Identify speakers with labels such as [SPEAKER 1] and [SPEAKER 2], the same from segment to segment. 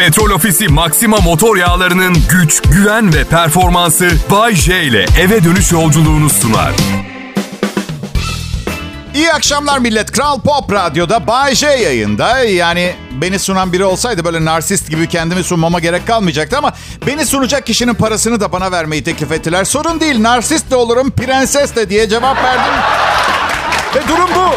[SPEAKER 1] Petrol Ofisi Maxima motor yağlarının güç, güven ve performansı Bay J ile eve dönüş yolculuğunu sunar.
[SPEAKER 2] İyi akşamlar millet. Kral Pop Radyo'da Bay J yayında. Yani beni sunan biri olsaydı böyle narsist gibi kendimi sunmama gerek kalmayacaktı ama beni sunacak kişinin parasını da bana vermeyi teklif ettiler. Sorun değil narsist de olurum, prenses de diye cevap verdim. Ve durum bu.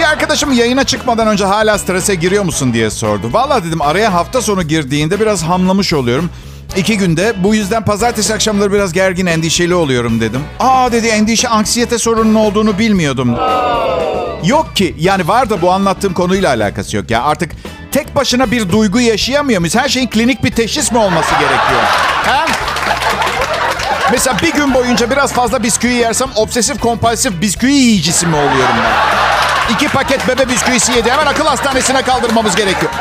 [SPEAKER 2] Bir arkadaşım yayına çıkmadan önce hala strese giriyor musun diye sordu. Valla dedim araya hafta sonu girdiğinde biraz hamlamış oluyorum. İki günde. Bu yüzden pazartesi akşamları biraz gergin, endişeli oluyorum dedim. Aa dedi endişe, anksiyete sorunun olduğunu bilmiyordum. Yok ki. Yani var da bu anlattığım konuyla alakası yok. Ya artık tek başına bir duygu yaşayamıyor muyuz? Her şeyin klinik bir teşhis mi olması gerekiyor? Ha? Mesela bir gün boyunca biraz fazla bisküvi yersem obsesif kompulsif bisküvi yiyicisi mi oluyorum ben? İki paket bebe bisküvisi yedi. Hemen akıl hastanesine kaldırmamız gerekiyor.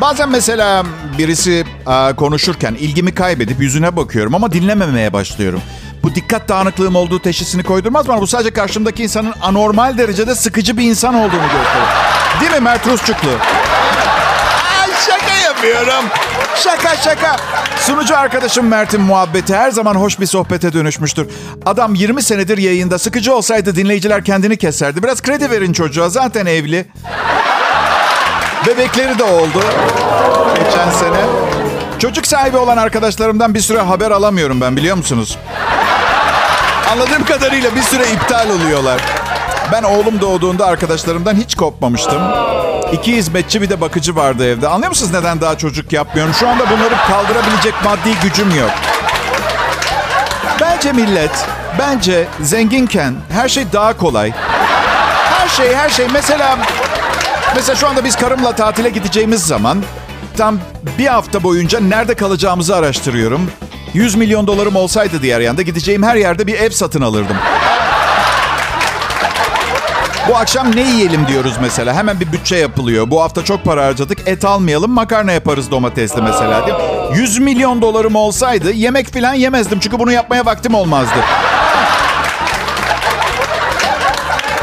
[SPEAKER 2] Bazen mesela birisi a, konuşurken ilgimi kaybedip yüzüne bakıyorum ama dinlememeye başlıyorum. Bu dikkat dağınıklığım olduğu teşhisini koydurmaz mı? Bu sadece karşımdaki insanın anormal derecede sıkıcı bir insan olduğunu gösterir. Değil mi Mert Rusçuklu? Ay, şaka yapıyorum. Şaka şaka. Sunucu arkadaşım Mert'in muhabbeti her zaman hoş bir sohbete dönüşmüştür. Adam 20 senedir yayında. Sıkıcı olsaydı dinleyiciler kendini keserdi. Biraz kredi verin çocuğa. Zaten evli. Bebekleri de oldu. Geçen sene. Çocuk sahibi olan arkadaşlarımdan bir süre haber alamıyorum ben biliyor musunuz? Anladığım kadarıyla bir süre iptal oluyorlar. Ben oğlum doğduğunda arkadaşlarımdan hiç kopmamıştım. İki hizmetçi bir de bakıcı vardı evde. Anlıyor musunuz neden daha çocuk yapmıyorum? Şu anda bunları kaldırabilecek maddi gücüm yok. Bence millet, bence zenginken her şey daha kolay. Her şey, her şey. Mesela, mesela şu anda biz karımla tatile gideceğimiz zaman tam bir hafta boyunca nerede kalacağımızı araştırıyorum. 100 milyon dolarım olsaydı diğer yanda gideceğim her yerde bir ev satın alırdım. Bu akşam ne yiyelim diyoruz mesela. Hemen bir bütçe yapılıyor. Bu hafta çok para harcadık. Et almayalım, makarna yaparız domatesli mesela. Mi? 100 milyon dolarım olsaydı yemek falan yemezdim. Çünkü bunu yapmaya vaktim olmazdı.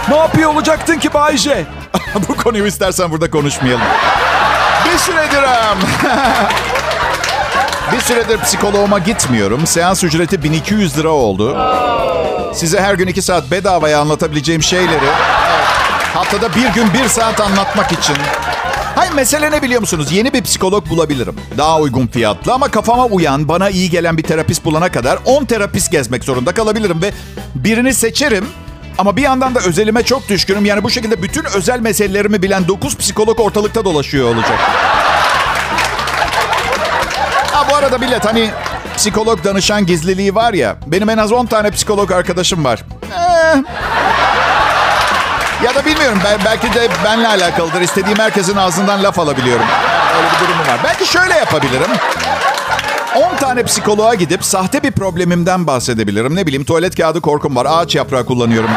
[SPEAKER 2] ne yapıyor olacaktın ki Bayce? Bu konuyu istersen burada konuşmayalım. Bir süredir... bir süredir psikoloğuma gitmiyorum. Seans ücreti 1200 lira oldu. Size her gün iki saat bedavaya anlatabileceğim şeyleri haftada bir gün bir saat anlatmak için. Hayır mesele ne biliyor musunuz? Yeni bir psikolog bulabilirim. Daha uygun fiyatlı ama kafama uyan, bana iyi gelen bir terapist bulana kadar 10 terapist gezmek zorunda kalabilirim ve birini seçerim. Ama bir yandan da özelime çok düşkünüm. Yani bu şekilde bütün özel meselelerimi bilen 9 psikolog ortalıkta dolaşıyor olacak. Ha bu arada millet hani psikolog danışan gizliliği var ya. Benim en az 10 tane psikolog arkadaşım var. Ee, ya da bilmiyorum ben, belki de benle alakalıdır. İstediğim herkesin ağzından laf alabiliyorum. Öyle bir durumum var. Belki şöyle yapabilirim. 10 tane psikoloğa gidip sahte bir problemimden bahsedebilirim. Ne bileyim tuvalet kağıdı korkum var. Ağaç yaprağı kullanıyorum.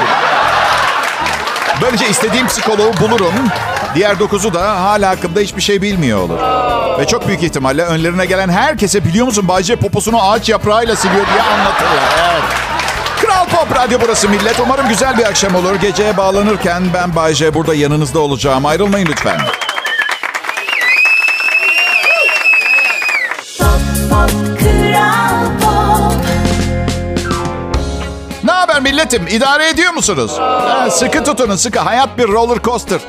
[SPEAKER 2] Böylece istediğim psikoloğu bulurum. Diğer dokuzu da hala hakkında hiçbir şey bilmiyor olur. Ve çok büyük ihtimalle önlerine gelen herkese biliyor musun Bayce poposunu ağaç yaprağıyla siliyor diye anlatırlar. Evet. Kral Pop Radyo burası millet. Umarım güzel bir akşam olur. Geceye bağlanırken ben Bayce burada yanınızda olacağım. Ayrılmayın lütfen. Ne haber milletim? İdare ediyor musunuz? Ha, sıkı tutunun sıkı. Hayat bir roller coaster.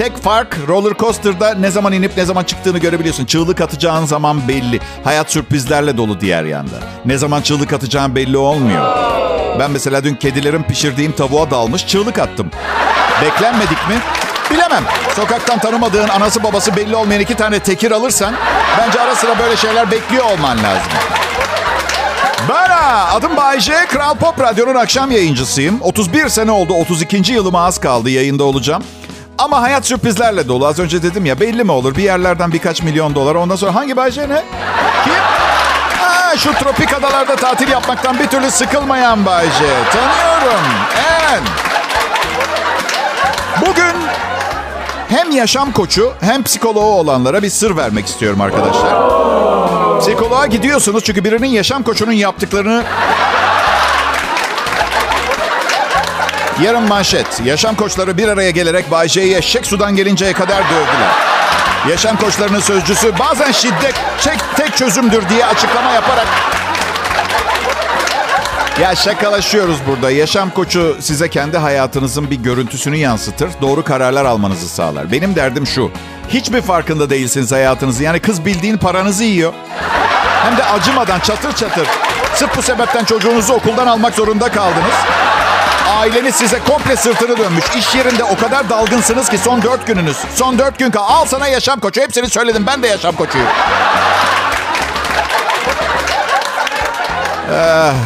[SPEAKER 2] Tek fark roller coaster'da ne zaman inip ne zaman çıktığını görebiliyorsun. Çığlık atacağın zaman belli. Hayat sürprizlerle dolu diğer yanda. Ne zaman çığlık atacağın belli olmuyor. Ben mesela dün kedilerin pişirdiğim tavuğa dalmış çığlık attım. Beklenmedik mi? Bilemem. Sokaktan tanımadığın anası babası belli olmayan iki tane tekir alırsan bence ara sıra böyle şeyler bekliyor olman lazım. Bana adım Bayce. Kral Pop Radyo'nun akşam yayıncısıyım. 31 sene oldu. 32. yılıma az kaldı. Yayında olacağım. Ama hayat sürprizlerle dolu. Az önce dedim ya belli mi olur? Bir yerlerden birkaç milyon dolar. Ondan sonra hangi Bayce ne? Kim? Ha, şu tropik adalarda tatil yapmaktan bir türlü sıkılmayan Bayce. Tanıyorum. Evet. Bugün hem yaşam koçu hem psikoloğu olanlara bir sır vermek istiyorum arkadaşlar. Psikoloğa gidiyorsunuz çünkü birinin yaşam koçunun yaptıklarını... Yarın manşet. Yaşam koçları bir araya gelerek Bay J'yi eşek sudan gelinceye kadar dövdüler. Yaşam koçlarının sözcüsü bazen şiddet tek, tek çözümdür diye açıklama yaparak ya şakalaşıyoruz burada. Yaşam koçu size kendi hayatınızın bir görüntüsünü yansıtır. Doğru kararlar almanızı sağlar. Benim derdim şu. Hiçbir farkında değilsiniz hayatınızı. Yani kız bildiğin paranızı yiyor. Hem de acımadan çatır çatır. Sırf bu sebepten çocuğunuzu okuldan almak zorunda kaldınız. Aileniz size komple sırtını dönmüş. İş yerinde o kadar dalgınsınız ki son dört gününüz. Son dört gün kal. Al sana yaşam koçu. Hepsini söyledim. Ben de yaşam koçuyum.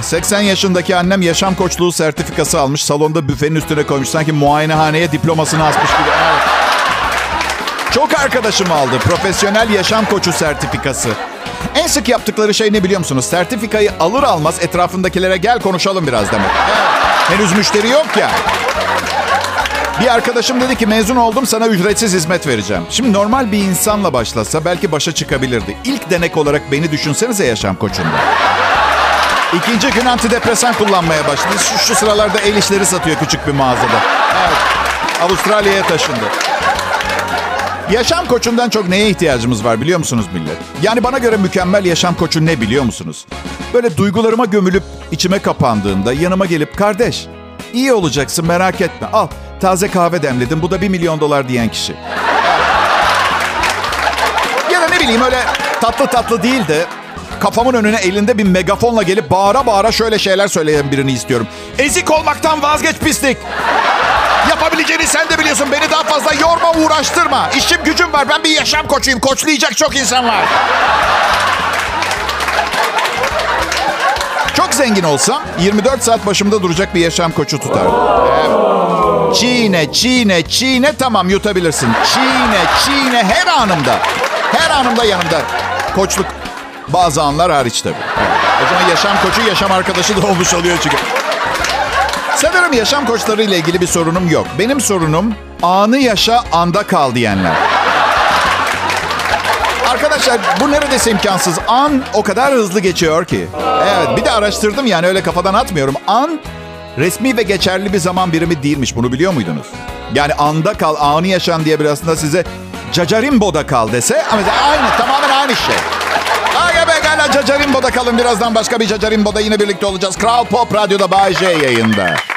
[SPEAKER 2] 80 yaşındaki annem yaşam koçluğu sertifikası almış. Salonda büfenin üstüne koymuş. Sanki muayenehaneye diplomasını asmış gibi. Evet. Çok arkadaşım aldı. Profesyonel yaşam koçu sertifikası. En sık yaptıkları şey ne biliyor musunuz? Sertifikayı alır almaz etrafındakilere gel konuşalım biraz demek. Evet. Henüz müşteri yok ya. Bir arkadaşım dedi ki mezun oldum sana ücretsiz hizmet vereceğim. Şimdi normal bir insanla başlasa belki başa çıkabilirdi. İlk denek olarak beni düşünsenize yaşam koçunda. İkinci gün antidepresan kullanmaya başladı. Şu, şu sıralarda el işleri satıyor küçük bir mağazada. Evet. Avustralya'ya taşındı. Yaşam koçundan çok neye ihtiyacımız var biliyor musunuz millet? Yani bana göre mükemmel yaşam koçu ne biliyor musunuz? Böyle duygularıma gömülüp içime kapandığında yanıma gelip kardeş iyi olacaksın merak etme al taze kahve demledim bu da bir milyon dolar diyen kişi. ya da ne bileyim öyle tatlı tatlı değil de kafamın önüne elinde bir megafonla gelip bağıra bağıra şöyle şeyler söyleyen birini istiyorum. Ezik olmaktan vazgeç pislik. Sen de biliyorsun. Beni daha fazla yorma, uğraştırma. İşim gücüm var. Ben bir yaşam koçuyum. Koçlayacak çok insan var. Çok zengin olsam 24 saat başımda duracak bir yaşam koçu tutardım. Evet. Çiğne, çiğne, çiğne tamam yutabilirsin. Çiğne, çiğne her anımda. Her anımda yanımda. Koçluk bazı anlar hariç tabii. Evet. O zaman yaşam koçu, yaşam arkadaşı da olmuş oluyor çünkü. Sanırım yaşam koçları ile ilgili bir sorunum yok. Benim sorunum anı yaşa, anda kal diyenler. Arkadaşlar bu neredeyse imkansız. An o kadar hızlı geçiyor ki. Evet bir de araştırdım yani öyle kafadan atmıyorum. An resmi ve geçerli bir zaman birimi değilmiş. Bunu biliyor muydunuz? Yani anda kal, anı yaşan diye bir aslında size Cacarimbo'da kal dese ama aynı tamamen aynı şey. Aga be gel Cacarimbo'da kalın. Birazdan başka bir Cacarimbo'da yine birlikte olacağız. Kral Pop Radyo'da Bay J yayında.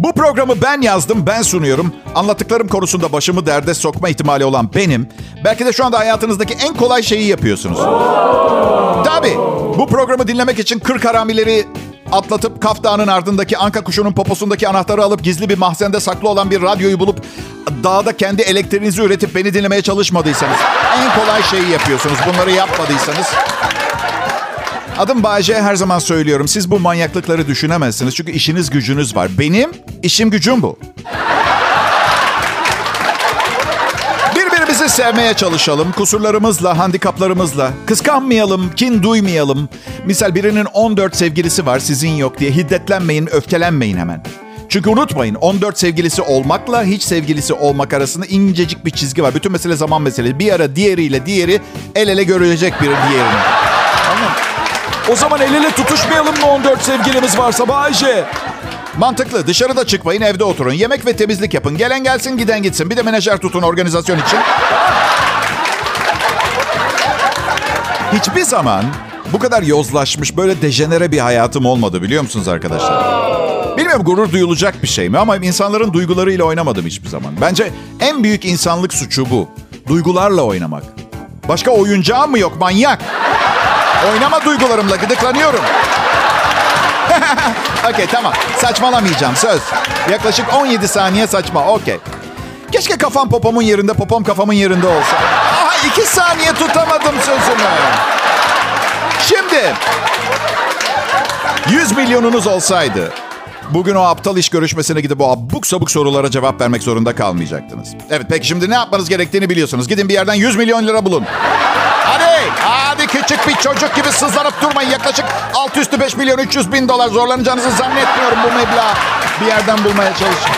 [SPEAKER 2] Bu programı ben yazdım, ben sunuyorum. Anlattıklarım konusunda başımı derde sokma ihtimali olan benim. Belki de şu anda hayatınızdaki en kolay şeyi yapıyorsunuz. Tabii, bu programı dinlemek için 40 haramileri atlatıp kaftağının ardındaki anka kuşunun poposundaki anahtarı alıp gizli bir mahzende saklı olan bir radyoyu bulup dağda kendi elektriğinizi üretip beni dinlemeye çalışmadıysanız en kolay şeyi yapıyorsunuz. Bunları yapmadıysanız Adım Bayce her zaman söylüyorum. Siz bu manyaklıkları düşünemezsiniz. Çünkü işiniz gücünüz var. Benim işim gücüm bu. Birbirimizi sevmeye çalışalım. Kusurlarımızla, handikaplarımızla. Kıskanmayalım, kin duymayalım. Misal birinin 14 sevgilisi var, sizin yok diye hiddetlenmeyin, öfkelenmeyin hemen. Çünkü unutmayın 14 sevgilisi olmakla hiç sevgilisi olmak arasında incecik bir çizgi var. Bütün mesele zaman meselesi. Bir ara diğeriyle diğeri el ele görülecek bir diğerini. O zaman el ele tutuşmayalım mı 14 sevgilimiz varsa Bayce? Mantıklı. Dışarıda çıkmayın, evde oturun. Yemek ve temizlik yapın. Gelen gelsin, giden gitsin. Bir de menajer tutun organizasyon için. Hiçbir zaman bu kadar yozlaşmış, böyle dejenere bir hayatım olmadı biliyor musunuz arkadaşlar? Bilmiyorum gurur duyulacak bir şey mi ama insanların duygularıyla oynamadım hiçbir zaman. Bence en büyük insanlık suçu bu. Duygularla oynamak. Başka oyuncağım mı yok manyak? Oynama duygularımla gıdıklanıyorum. Okey tamam. Saçmalamayacağım söz. Yaklaşık 17 saniye saçma. Okey. Keşke kafam popomun yerinde, popom kafamın yerinde olsa. Aha iki saniye tutamadım sözümü. Şimdi 100 milyonunuz olsaydı bugün o aptal iş görüşmesine gidip o abuk sabuk sorulara cevap vermek zorunda kalmayacaktınız. Evet peki şimdi ne yapmanız gerektiğini biliyorsunuz. Gidin bir yerden 100 milyon lira bulun. Hadi, hadi küçük bir çocuk gibi sızlanıp durmayın. Yaklaşık alt üstü 5 milyon 300 bin dolar zorlanacağınızı zannetmiyorum bu meblağı. Bir yerden bulmaya çalışın.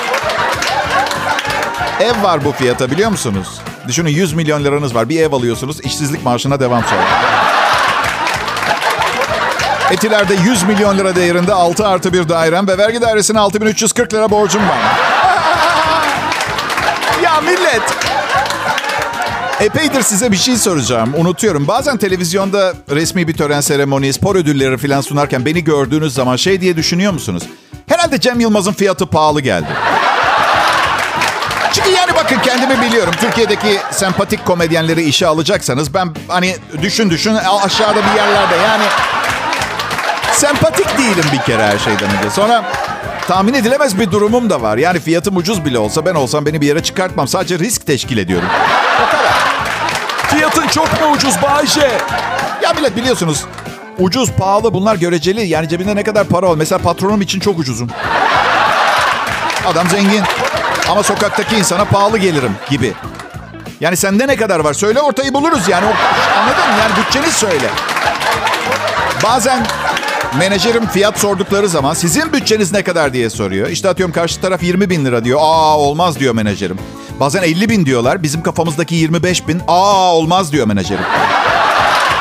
[SPEAKER 2] Ev var bu fiyata biliyor musunuz? Düşünün 100 milyon liranız var. Bir ev alıyorsunuz. işsizlik maaşına devam sonra. Etiler'de 100 milyon lira değerinde 6 artı bir dairem ve vergi dairesine 6340 lira borcum var. ya millet. Epeydir size bir şey soracağım. Unutuyorum. Bazen televizyonda resmi bir tören seremonisi, spor ödülleri falan sunarken beni gördüğünüz zaman şey diye düşünüyor musunuz? Herhalde Cem Yılmaz'ın fiyatı pahalı geldi. Çünkü yani bakın kendimi biliyorum. Türkiye'deki sempatik komedyenleri işe alacaksanız ben hani düşün düşün aşağıda bir yerlerde yani sempatik değilim bir kere her şeyden önce. Sonra tahmin edilemez bir durumum da var. Yani fiyatım ucuz bile olsa ben olsam beni bir yere çıkartmam. Sadece risk teşkil ediyorum. O kadar.
[SPEAKER 1] Fiyatın çok mu ucuz Bayşe?
[SPEAKER 2] Ya millet biliyorsunuz ucuz, pahalı bunlar göreceli. Yani cebinde ne kadar para var. Mesela patronum için çok ucuzum. Adam zengin. Ama sokaktaki insana pahalı gelirim gibi. Yani sende ne kadar var? Söyle ortayı buluruz yani. Anladın mı? Yani bütçeniz söyle. Bazen menajerim fiyat sordukları zaman sizin bütçeniz ne kadar diye soruyor. İşte atıyorum karşı taraf 20 bin lira diyor. Aa olmaz diyor menajerim. Bazen 50 bin diyorlar. Bizim kafamızdaki 25 bin. Aa olmaz diyor menajerim.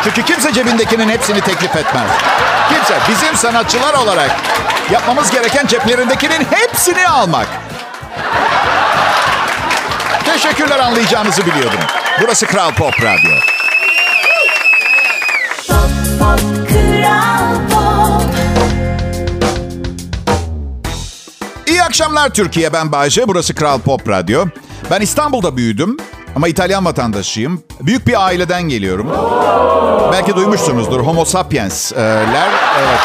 [SPEAKER 2] Çünkü kimse cebindekinin hepsini teklif etmez. Kimse. Bizim sanatçılar olarak yapmamız gereken ceplerindekinin hepsini almak. Teşekkürler anlayacağınızı biliyordum. Burası Kral Pop Radyo.
[SPEAKER 3] Pop, pop, Kral
[SPEAKER 2] akşamlar Türkiye. Ben Bayce. Burası Kral Pop Radyo. Ben İstanbul'da büyüdüm ama İtalyan vatandaşıyım. Büyük bir aileden geliyorum. Belki duymuşsunuzdur. Homo sapiensler. Evet.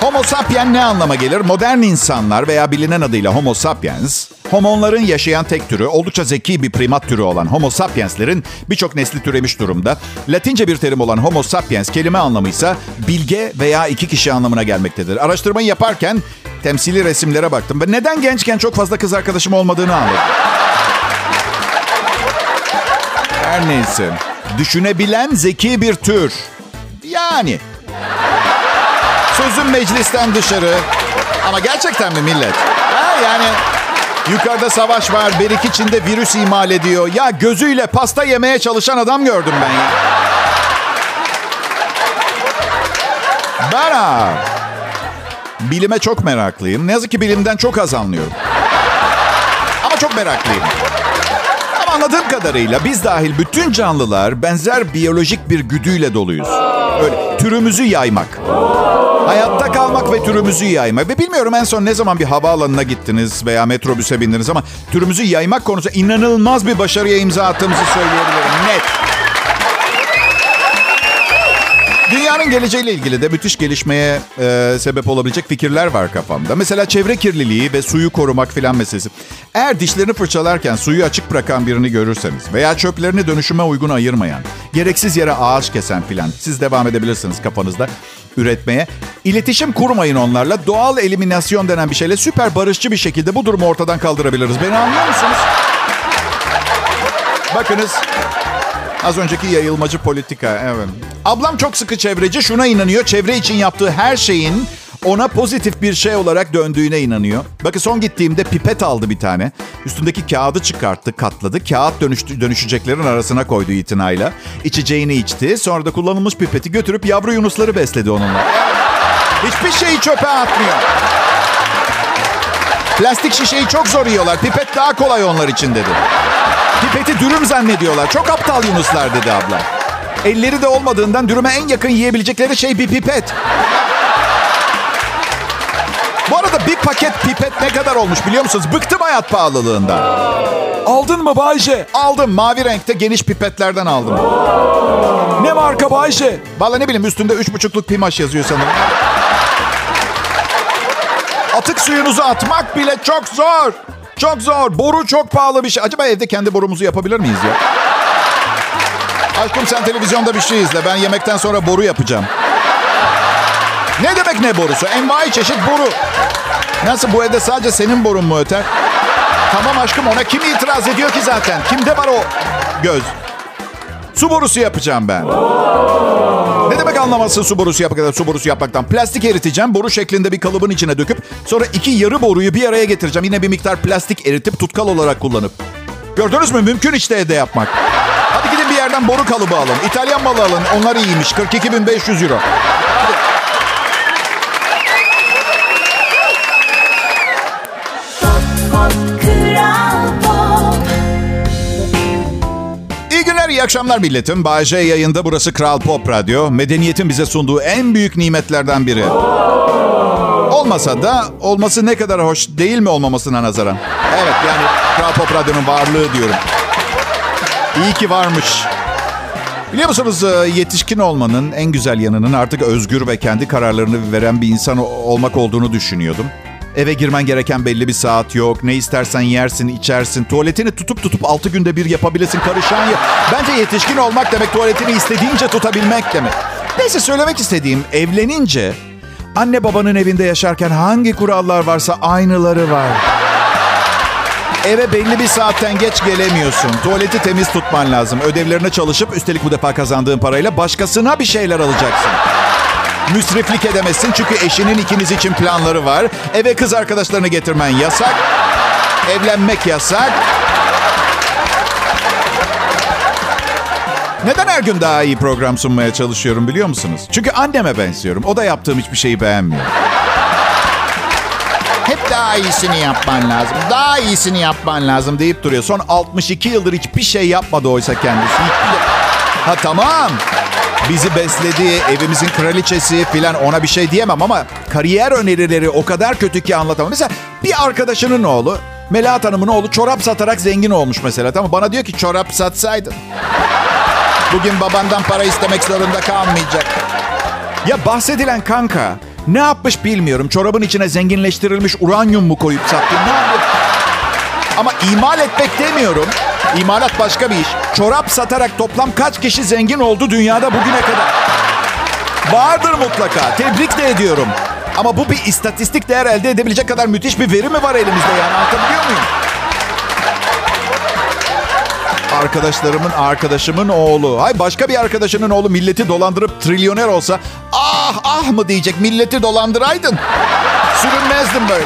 [SPEAKER 2] Homo sapien ne anlama gelir? Modern insanlar veya bilinen adıyla Homo sapiens, homonların yaşayan tek türü, oldukça zeki bir primat türü olan Homo sapienslerin birçok nesli türemiş durumda. Latince bir terim olan Homo sapiens kelime anlamı ise bilge veya iki kişi anlamına gelmektedir. Araştırmayı yaparken temsili resimlere baktım ve neden gençken çok fazla kız arkadaşım olmadığını anladım. Her neyse. Düşünebilen zeki bir tür. Yani. Sözüm meclisten dışarı. Ama gerçekten mi millet? Ha yani yukarıda savaş var. Berik içinde virüs imal ediyor. Ya gözüyle pasta yemeye çalışan adam gördüm ben ya. Ben ha. Bilime çok meraklıyım. Ne yazık ki bilimden çok az anlıyorum. Ama çok meraklıyım. Ama anladığım kadarıyla biz dahil bütün canlılar benzer biyolojik bir güdüyle doluyuz. Öyle türümüzü yaymak. Hayatta kalmak ve türümüzü yaymak. Ve bilmiyorum en son ne zaman bir havaalanına gittiniz veya metrobüse bindiniz ama türümüzü yaymak konusunda inanılmaz bir başarıya imza attığımızı söyleyebilirim. Net. Dünyanın geleceğiyle ilgili de müthiş gelişmeye e, sebep olabilecek fikirler var kafamda. Mesela çevre kirliliği ve suyu korumak filan meselesi. Eğer dişlerini fırçalarken suyu açık bırakan birini görürseniz veya çöplerini dönüşüme uygun ayırmayan, gereksiz yere ağaç kesen filan siz devam edebilirsiniz kafanızda üretmeye. İletişim kurmayın onlarla. Doğal eliminasyon denen bir şeyle süper barışçı bir şekilde bu durumu ortadan kaldırabiliriz. Beni anlıyor musunuz? Bakınız Az önceki yayılmacı politika, evet. Ablam çok sıkı çevreci, şuna inanıyor. Çevre için yaptığı her şeyin ona pozitif bir şey olarak döndüğüne inanıyor. Bakın son gittiğimde pipet aldı bir tane. Üstündeki kağıdı çıkarttı, katladı. Kağıt dönüştü, dönüşeceklerin arasına koydu itinayla. İçeceğini içti. Sonra da kullanılmış pipeti götürüp yavru yunusları besledi onunla. Hiçbir şeyi çöpe atmıyor. Plastik şişeyi çok zor yiyorlar. Pipet daha kolay onlar için dedi. Pipeti dürüm zannediyorlar. Çok aptal yunuslar dedi abla. Elleri de olmadığından dürüme en yakın yiyebilecekleri şey bir pipet. Bu arada bir paket pipet ne kadar olmuş biliyor musunuz? Bıktım hayat pahalılığından.
[SPEAKER 1] Aldın mı Bayşe?
[SPEAKER 2] Aldım mavi renkte geniş pipetlerden aldım.
[SPEAKER 1] Ne marka Bayşe?
[SPEAKER 2] Valla ne bileyim üstünde üç buçukluk pimaş yazıyor sanırım. Atık suyunuzu atmak bile çok zor. Çok zor. Boru çok pahalı bir şey. Acaba evde kendi borumuzu yapabilir miyiz ya? Aşkım sen televizyonda bir şey izle. Ben yemekten sonra boru yapacağım. Ne demek ne borusu? Envai çeşit boru. Nasıl bu evde sadece senin borun mu öter? Tamam aşkım ona kim itiraz ediyor ki zaten? Kimde var o göz? Su borusu yapacağım ben. Ne demek anlamazsın su borusu yapmaktan, su borusu yapmaktan? Plastik eriteceğim, boru şeklinde bir kalıbın içine döküp sonra iki yarı boruyu bir araya getireceğim. Yine bir miktar plastik eritip tutkal olarak kullanıp. Gördünüz mü? Mümkün işte evde yapmak. Hadi gidin bir yerden boru kalıbı alın. İtalyan malı alın. Onlar iyiymiş. 42.500 euro. Akşamlar milletim. Bayece yayında burası Kral Pop Radyo. Medeniyetin bize sunduğu en büyük nimetlerden biri. Olmasa da olması ne kadar hoş değil mi olmamasına nazaran? Evet yani Kral Pop Radyo'nun varlığı diyorum. İyi ki varmış. Biliyor musunuz e, yetişkin olmanın en güzel yanının artık özgür ve kendi kararlarını veren bir insan olmak olduğunu düşünüyordum. Eve girmen gereken belli bir saat yok. Ne istersen yersin, içersin. Tuvaletini tutup tutup 6 günde bir yapabilirsin. Karışan ya. Bence yetişkin olmak demek tuvaletini istediğince tutabilmek demek. Neyse söylemek istediğim evlenince anne babanın evinde yaşarken hangi kurallar varsa aynıları var. Eve belli bir saatten geç gelemiyorsun. Tuvaleti temiz tutman lazım. Ödevlerine çalışıp üstelik bu defa kazandığın parayla başkasına bir şeyler alacaksın. Müsriflik edemezsin çünkü eşinin ikiniz için planları var. Eve kız arkadaşlarını getirmen yasak. Evlenmek yasak. Neden her gün daha iyi program sunmaya çalışıyorum biliyor musunuz? Çünkü anneme benziyorum. O da yaptığım hiçbir şeyi beğenmiyor. Hep daha iyisini yapman lazım. Daha iyisini yapman lazım deyip duruyor. Son 62 yıldır hiçbir şey yapmadı oysa kendisi. Ha tamam. Bizi besledi, evimizin kraliçesi filan ona bir şey diyemem ama kariyer önerileri o kadar kötü ki anlatamam. Mesela bir arkadaşının oğlu, Melahat Hanım'ın oğlu çorap satarak zengin olmuş mesela. Tamam bana diyor ki çorap satsaydın. Bugün babandan para istemek zorunda kalmayacak. Ya bahsedilen kanka ne yapmış bilmiyorum. Çorabın içine zenginleştirilmiş uranyum mu koyup sattı? Ne? Ama imal etmek demiyorum. İmalat başka bir iş. Çorap satarak toplam kaç kişi zengin oldu dünyada bugüne kadar? Vardır mutlaka. Tebrik de ediyorum. Ama bu bir istatistik değer elde edebilecek kadar müthiş bir veri mi var elimizde yani anlatabiliyor muyum? Arkadaşlarımın arkadaşımın oğlu. Hay başka bir arkadaşının oğlu milleti dolandırıp trilyoner olsa ah ah mı diyecek milleti dolandıraydın. Sürünmezdim böyle.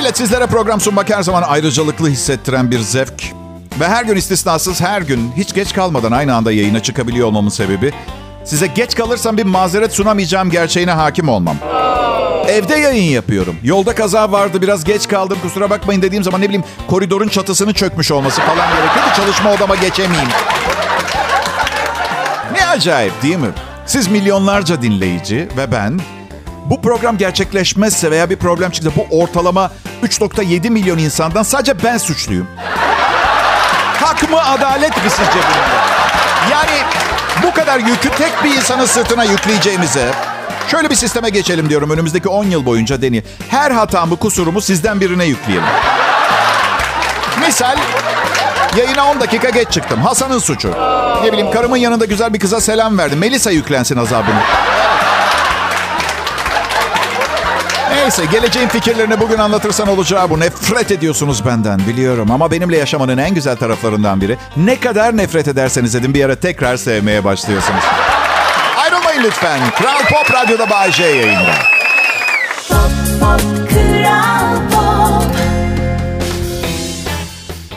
[SPEAKER 2] Millet sizlere program sunmak her zaman ayrıcalıklı hissettiren bir zevk. Ve her gün istisnasız her gün hiç geç kalmadan aynı anda yayına çıkabiliyor olmamın sebebi size geç kalırsam bir mazeret sunamayacağım gerçeğine hakim olmam. Evde yayın yapıyorum. Yolda kaza vardı biraz geç kaldım kusura bakmayın dediğim zaman ne bileyim koridorun çatısını çökmüş olması falan gerekiyor ki çalışma odama geçemeyeyim. Ne acayip değil mi? Siz milyonlarca dinleyici ve ben bu program gerçekleşmezse veya bir problem çıksa bu ortalama 3.7 milyon insandan sadece ben suçluyum. Hak mı adalet mi sizce bunun? Yani bu kadar yükü tek bir insanın sırtına yükleyeceğimize şöyle bir sisteme geçelim diyorum önümüzdeki 10 yıl boyunca Deni. Her hatamı kusurumu sizden birine yükleyelim. Misal yayına 10 dakika geç çıktım. Hasan'ın suçu. Ne bileyim karımın yanında güzel bir kıza selam verdim. Melisa yüklensin azabını. Neyse geleceğin fikirlerini bugün anlatırsan olacağı bu. Nefret ediyorsunuz benden biliyorum ama benimle yaşamanın en güzel taraflarından biri. Ne kadar nefret ederseniz edin bir ara tekrar sevmeye başlıyorsunuz. Ayrılmayın lütfen. Kral Pop Radyo'da Bay J yayında.
[SPEAKER 3] Kral Pop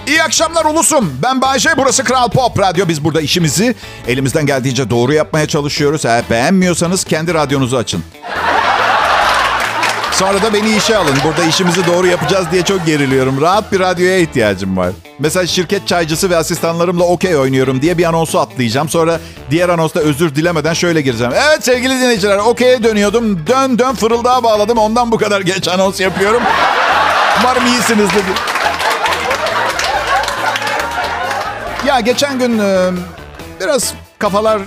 [SPEAKER 2] İyi akşamlar ulusum. Ben Bayce, burası Kral Pop Radyo. Biz burada işimizi elimizden geldiğince doğru yapmaya çalışıyoruz. Eğer beğenmiyorsanız kendi radyonuzu açın. Sonra da beni işe alın. Burada işimizi doğru yapacağız diye çok geriliyorum. Rahat bir radyoya ihtiyacım var. Mesela şirket çaycısı ve asistanlarımla okey oynuyorum diye bir anonsu atlayacağım. Sonra diğer anonsta özür dilemeden şöyle gireceğim. Evet sevgili dinleyiciler okey'e dönüyordum. Dön dön fırıldağa bağladım. Ondan bu kadar geç anons yapıyorum. Umarım iyisinizdir. Ya geçen gün e, biraz kafalar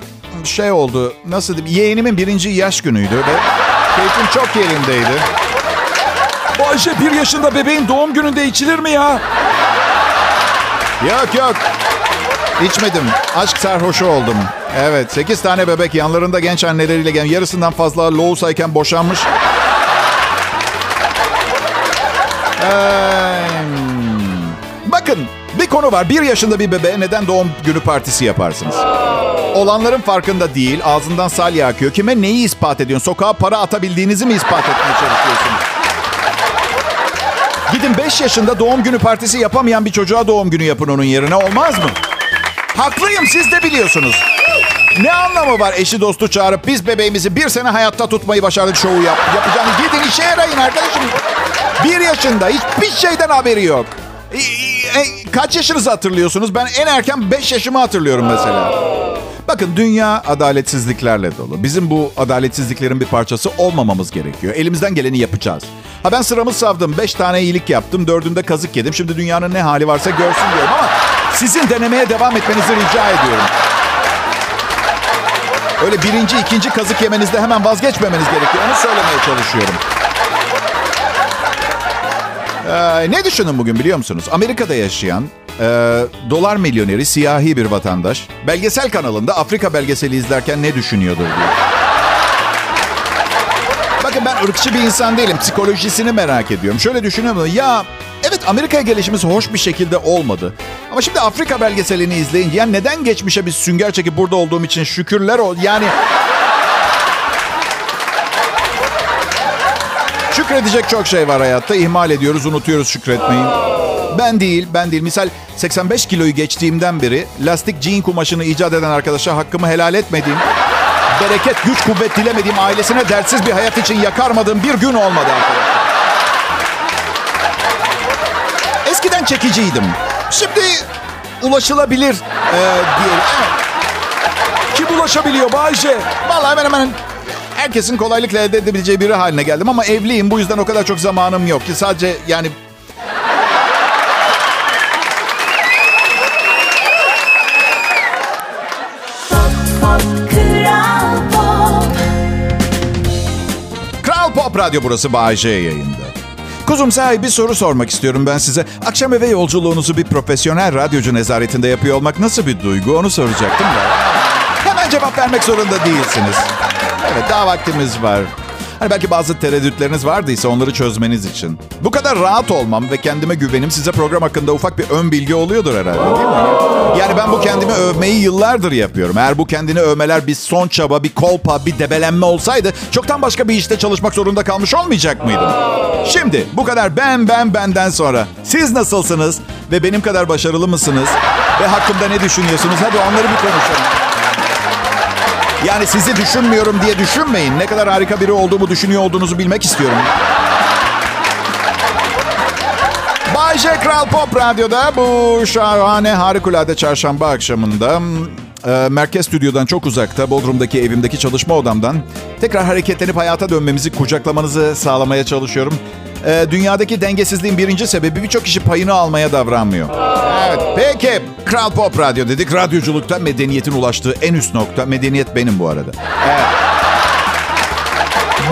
[SPEAKER 2] şey oldu. Nasıl diyeyim? Yeğenimin birinci yaş günüydü ve keyfim çok yerindeydi. Bu Ayşe bir yaşında bebeğin doğum gününde içilir mi ya? Yok yok. İçmedim. Aşk sarhoşu oldum. Evet 8 tane bebek yanlarında genç anneleriyle gelen yarısından fazla loğusayken boşanmış. Ee, bakın bir konu var. Bir yaşında bir bebeğe neden doğum günü partisi yaparsınız? Olanların farkında değil. Ağzından salya akıyor. Kime neyi ispat ediyorsun? Sokağa para atabildiğinizi mi ispat etmeye çalışıyorsunuz? Gidin 5 yaşında doğum günü partisi yapamayan bir çocuğa doğum günü yapın onun yerine olmaz mı? Haklıyım siz de biliyorsunuz. Ne anlamı var eşi dostu çağırıp biz bebeğimizi bir sene hayatta tutmayı başardık şovu yap, yapacağını. Gidin işe yarayın arkadaşım. Bir yaşında hiçbir şeyden haberi yok. E, kaç yaşınızı hatırlıyorsunuz? Ben en erken 5 yaşımı hatırlıyorum mesela. Bakın dünya adaletsizliklerle dolu. Bizim bu adaletsizliklerin bir parçası olmamamız gerekiyor. Elimizden geleni yapacağız. Ha ben sıramı savdım. Beş tane iyilik yaptım. Dördünde kazık yedim. Şimdi dünyanın ne hali varsa görsün diyorum ama sizin denemeye devam etmenizi rica ediyorum. Öyle birinci, ikinci kazık yemenizde hemen vazgeçmemeniz gerekiyor. Onu söylemeye çalışıyorum. Ee, ne düşünün bugün biliyor musunuz? Amerika'da yaşayan e, dolar milyoneri siyahi bir vatandaş belgesel kanalında Afrika belgeseli izlerken ne düşünüyordur diye. Bakın ben ırkçı bir insan değilim. Psikolojisini merak ediyorum. Şöyle düşünüyorum. Ya evet Amerika'ya gelişimiz hoş bir şekilde olmadı. Ama şimdi Afrika belgeselini izleyince ya neden geçmişe bir sünger çekip burada olduğum için şükürler ol. Yani Şükredecek çok şey var hayatta. İhmal ediyoruz, unutuyoruz şükretmeyi. Ben değil, ben değil. Misal 85 kiloyu geçtiğimden beri lastik jean kumaşını icat eden arkadaşa hakkımı helal etmediğim, bereket, güç, kuvvet dilemediğim, ailesine dertsiz bir hayat için yakarmadığım bir gün olmadı arkadaşlar. Eskiden çekiciydim. Şimdi ulaşılabilir e, diyelim. Kim ulaşabiliyor Bayce? Vallahi hemen hemen herkesin kolaylıkla elde edebileceği biri haline geldim ama evliyim. Bu yüzden o kadar çok zamanım yok ki. Sadece yani
[SPEAKER 3] Pop,
[SPEAKER 2] Radyo burası Bağcay yayında. Kuzum sahi bir soru sormak istiyorum ben size. Akşam eve yolculuğunuzu bir profesyonel radyocu nezaretinde yapıyor olmak nasıl bir duygu onu soracaktım da. Hemen cevap vermek zorunda değilsiniz. Evet daha vaktimiz var. Hani belki bazı tereddütleriniz vardıysa onları çözmeniz için. Bu kadar rahat olmam ve kendime güvenim size program hakkında ufak bir ön bilgi oluyordur herhalde değil mi? Yani ben bu kendimi övmeyi yıllardır yapıyorum. Eğer bu kendini övmeler bir son çaba, bir kolpa, bir debelenme olsaydı çoktan başka bir işte çalışmak zorunda kalmış olmayacak mıydım? Şimdi bu kadar ben ben benden sonra siz nasılsınız ve benim kadar başarılı mısınız ve hakkımda ne düşünüyorsunuz? Hadi onları bir konuşalım. Yani sizi düşünmüyorum diye düşünmeyin. Ne kadar harika biri olduğumu düşünüyor olduğunuzu bilmek istiyorum. Bay. Kral Pop Radyo'da bu şahane harikulade çarşamba akşamında e, merkez stüdyodan çok uzakta Bodrum'daki evimdeki çalışma odamdan tekrar hareketlenip hayata dönmemizi kucaklamanızı sağlamaya çalışıyorum. E, dünyadaki dengesizliğin birinci sebebi birçok kişi payını almaya davranmıyor. Evet, peki. Kral Pop Radyo dedik. Radyoculukta medeniyetin ulaştığı en üst nokta. Medeniyet benim bu arada. Evet.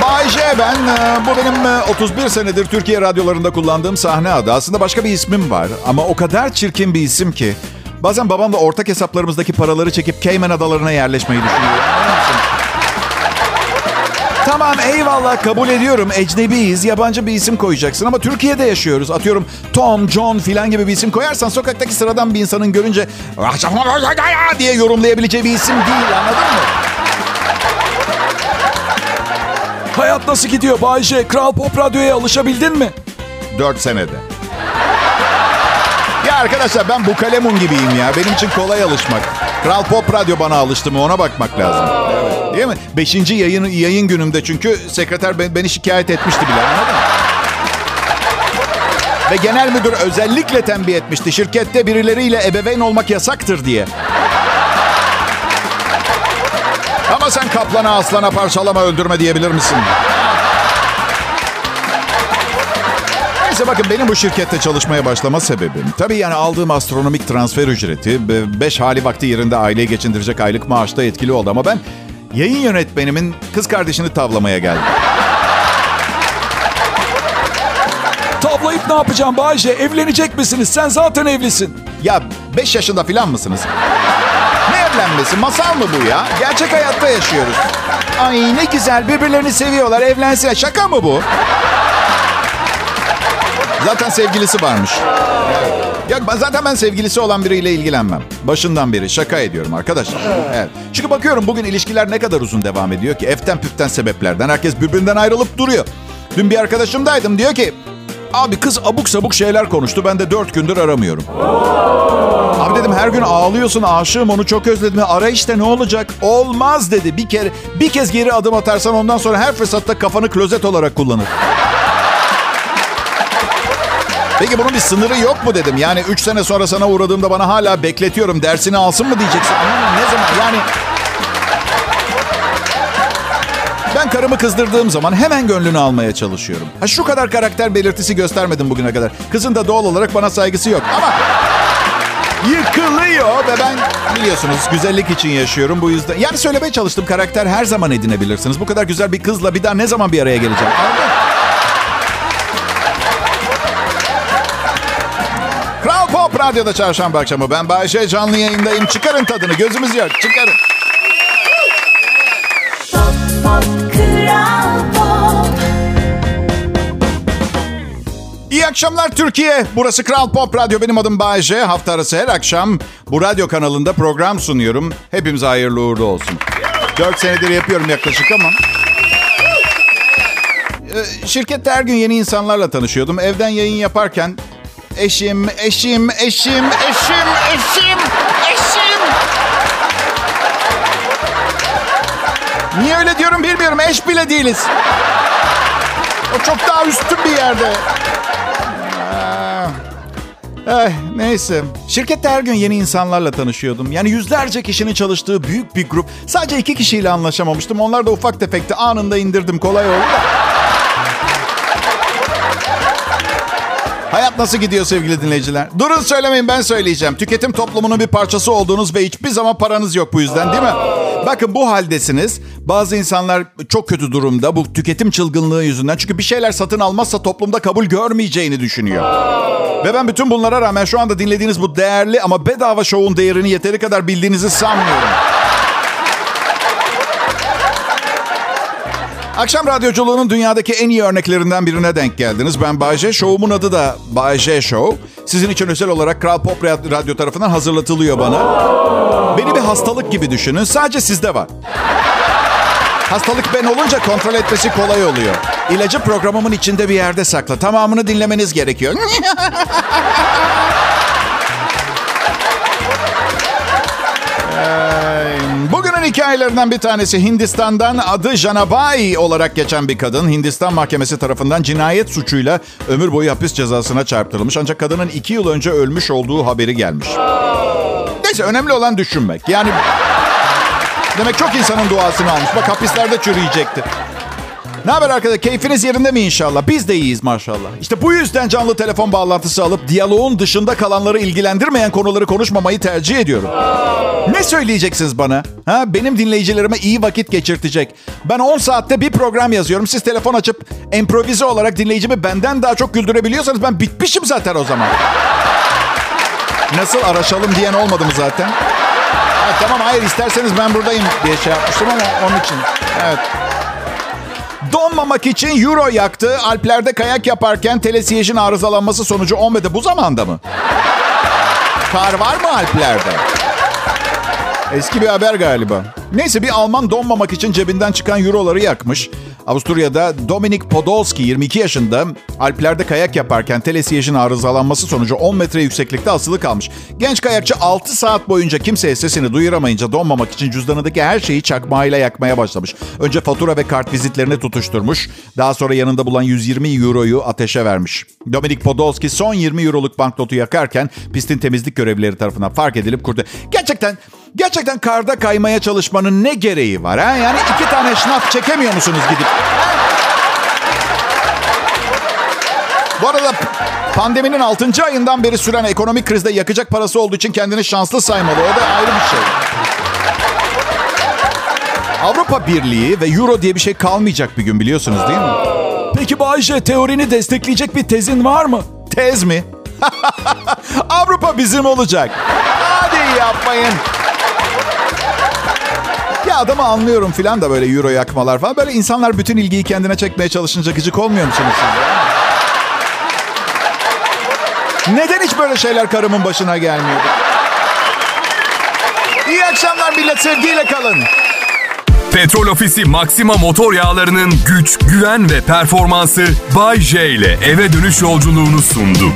[SPEAKER 2] Bay ben. e, Bu benim e, 31 senedir Türkiye radyolarında kullandığım sahne adı. Aslında başka bir ismim var ama o kadar çirkin bir isim ki. Bazen babamla ortak hesaplarımızdaki paraları çekip Cayman Adalarına yerleşmeyi düşünüyorum. Tamam eyvallah kabul ediyorum. Ecnebiyiz. Yabancı bir isim koyacaksın ama Türkiye'de yaşıyoruz. Atıyorum Tom, John filan gibi bir isim koyarsan sokaktaki sıradan bir insanın görünce diye yorumlayabileceği bir isim değil anladın mı?
[SPEAKER 4] Hayat nasıl gidiyor Bayce? Kral Pop Radyo'ya alışabildin mi?
[SPEAKER 2] 4 senede. Ya arkadaşlar ben bu kalemun gibiyim ya. Benim için kolay alışmak. Kral Pop Radyo bana alıştı mı ona bakmak lazım. Evet. Değil mi? Beşinci yayın, yayın günümde çünkü sekreter ben- beni şikayet etmişti bile? Ve genel müdür özellikle tembih etmişti. Şirkette birileriyle ebeveyn olmak yasaktır diye. Ama sen kaplana, aslana, parçalama, öldürme diyebilir misin? Neyse bakın benim bu şirkette çalışmaya başlama sebebim. Tabii yani aldığım astronomik transfer ücreti, be- beş hali vakti yerinde aileyi geçindirecek aylık maaşta etkili oldu. Ama ben yayın yönetmenimin kız kardeşini tavlamaya geldim.
[SPEAKER 4] Tavlayıp ne yapacağım Bayce? Evlenecek misiniz? Sen zaten evlisin.
[SPEAKER 2] Ya 5 yaşında falan mısınız? Ne evlenmesi? Masal mı bu ya? Gerçek hayatta yaşıyoruz. Ay ne güzel birbirlerini seviyorlar evlensin. Şaka mı bu? Zaten sevgilisi varmış. Ya ben zaten ben sevgilisi olan biriyle ilgilenmem. Başından beri şaka ediyorum arkadaşlar. Evet. Çünkü bakıyorum bugün ilişkiler ne kadar uzun devam ediyor ki eften püften sebeplerden herkes birbirinden ayrılıp duruyor. Dün bir arkadaşımdaydım diyor ki Abi kız abuk sabuk şeyler konuştu. Ben de dört gündür aramıyorum. Abi dedim her gün ağlıyorsun aşığım onu çok özledim. Ara işte ne olacak? Olmaz dedi. Bir kere bir kez geri adım atarsan ondan sonra her fırsatta kafanı klozet olarak kullanır. Peki bunun bir sınırı yok mu dedim. Yani 3 sene sonra sana uğradığımda bana hala bekletiyorum dersini alsın mı diyeceksin. Anladın Ne zaman yani... Ben karımı kızdırdığım zaman hemen gönlünü almaya çalışıyorum. Ha şu kadar karakter belirtisi göstermedim bugüne kadar. Kızın da doğal olarak bana saygısı yok ama yıkılıyor ve ben biliyorsunuz güzellik için yaşıyorum bu yüzden. Yani söylemeye çalıştım karakter her zaman edinebilirsiniz. Bu kadar güzel bir kızla bir daha ne zaman bir araya geleceğim? Anladın? Radyo'da çarşamba akşamı. Ben Bayşe canlı yayındayım. Çıkarın tadını gözümüz yok. Çıkarın.
[SPEAKER 3] Pop Pop Pop
[SPEAKER 2] İyi akşamlar Türkiye. Burası Kral Pop Radyo. Benim adım Bayece. Hafta arası her akşam bu radyo kanalında program sunuyorum. Hepimize hayırlı uğurlu olsun. Dört senedir yapıyorum yaklaşık ama. Ee, Şirkette her gün yeni insanlarla tanışıyordum. Evden yayın yaparken eşim, eşim, eşim, eşim, eşim, eşim. Niye öyle diyorum bilmiyorum. Eş bile değiliz. O çok daha üstün bir yerde. Eh, neyse. Şirkette her gün yeni insanlarla tanışıyordum. Yani yüzlerce kişinin çalıştığı büyük bir grup. Sadece iki kişiyle anlaşamamıştım. Onlar da ufak tefekti. Anında indirdim. Kolay oldu. Hayat nasıl gidiyor sevgili dinleyiciler? Durun söylemeyin ben söyleyeceğim. Tüketim toplumunun bir parçası olduğunuz ve hiçbir zaman paranız yok bu yüzden değil mi? Bakın bu haldesiniz. Bazı insanlar çok kötü durumda bu tüketim çılgınlığı yüzünden. Çünkü bir şeyler satın almazsa toplumda kabul görmeyeceğini düşünüyor. Ve ben bütün bunlara rağmen şu anda dinlediğiniz bu değerli ama bedava şovun değerini yeteri kadar bildiğinizi sanmıyorum. Akşam radyoculuğunun dünyadaki en iyi örneklerinden birine denk geldiniz. Ben Bayce. Şovumun adı da Bayce Show. Sizin için özel olarak Kral Pop Radyo tarafından hazırlatılıyor bana. Beni bir hastalık gibi düşünün. Sadece sizde var. Hastalık ben olunca kontrol etmesi kolay oluyor. İlacı programımın içinde bir yerde sakla. Tamamını dinlemeniz gerekiyor. Ee, hikayelerinden bir tanesi Hindistan'dan adı Janabai olarak geçen bir kadın. Hindistan mahkemesi tarafından cinayet suçuyla ömür boyu hapis cezasına çarptırılmış. Ancak kadının iki yıl önce ölmüş olduğu haberi gelmiş. Neyse önemli olan düşünmek. Yani demek çok insanın duasını almış. Bak hapislerde çürüyecekti. Ne haber arkadaşlar? Keyfiniz yerinde mi inşallah? Biz de iyiyiz maşallah. İşte bu yüzden canlı telefon bağlantısı alıp diyaloğun dışında kalanları ilgilendirmeyen konuları konuşmamayı tercih ediyorum. Ne söyleyeceksiniz bana? Ha, benim dinleyicilerime iyi vakit geçirtecek. Ben 10 saatte bir program yazıyorum. Siz telefon açıp improvize olarak dinleyicimi benden daha çok güldürebiliyorsanız ben bitmişim zaten o zaman. Nasıl araşalım diyen olmadı mı zaten? Ha, tamam hayır isterseniz ben buradayım diye şey yapmıştım ama onun için. Evet. Donmamak için euro yaktı. Alplerde kayak yaparken telesiyejin arızalanması sonucu olmadı. Bu zamanda mı? Kar var mı Alplerde? Eski bir haber galiba. Neyse bir Alman donmamak için cebinden çıkan euroları yakmış. Avusturya'da Dominik Podolski 22 yaşında Alplerde kayak yaparken telesiyejin arızalanması sonucu 10 metre yükseklikte asılı kalmış. Genç kayakçı 6 saat boyunca kimseye sesini duyuramayınca donmamak için cüzdanındaki her şeyi çakmağıyla yakmaya başlamış. Önce fatura ve kart vizitlerini tutuşturmuş. Daha sonra yanında bulan 120 euroyu ateşe vermiş. Dominik Podolski son 20 euroluk banknotu yakarken pistin temizlik görevlileri tarafından fark edilip kurdu. Gerçekten Gerçekten karda kaymaya çalışmanın ne gereği var ha? Yani iki tane şnaf çekemiyor musunuz gidip? Bu arada pandeminin 6. ayından beri süren ekonomik krizde yakacak parası olduğu için kendini şanslı saymalı. O da ayrı bir şey. Avrupa Birliği ve Euro diye bir şey kalmayacak bir gün biliyorsunuz değil mi?
[SPEAKER 4] Peki Bayce teorini destekleyecek bir tezin var mı?
[SPEAKER 2] Tez mi? Avrupa bizim olacak. Hadi yapmayın. Ya adamı anlıyorum filan da böyle euro yakmalar falan. Böyle insanlar bütün ilgiyi kendine çekmeye çalışınca gıcık olmuyor musunuz siz? de? Neden hiç böyle şeyler karımın başına gelmiyordu? İyi akşamlar millet sevgiyle kalın.
[SPEAKER 1] Petrol Ofisi Maxima motor yağlarının güç, güven ve performansı Bay J ile eve dönüş yolculuğunu sundu.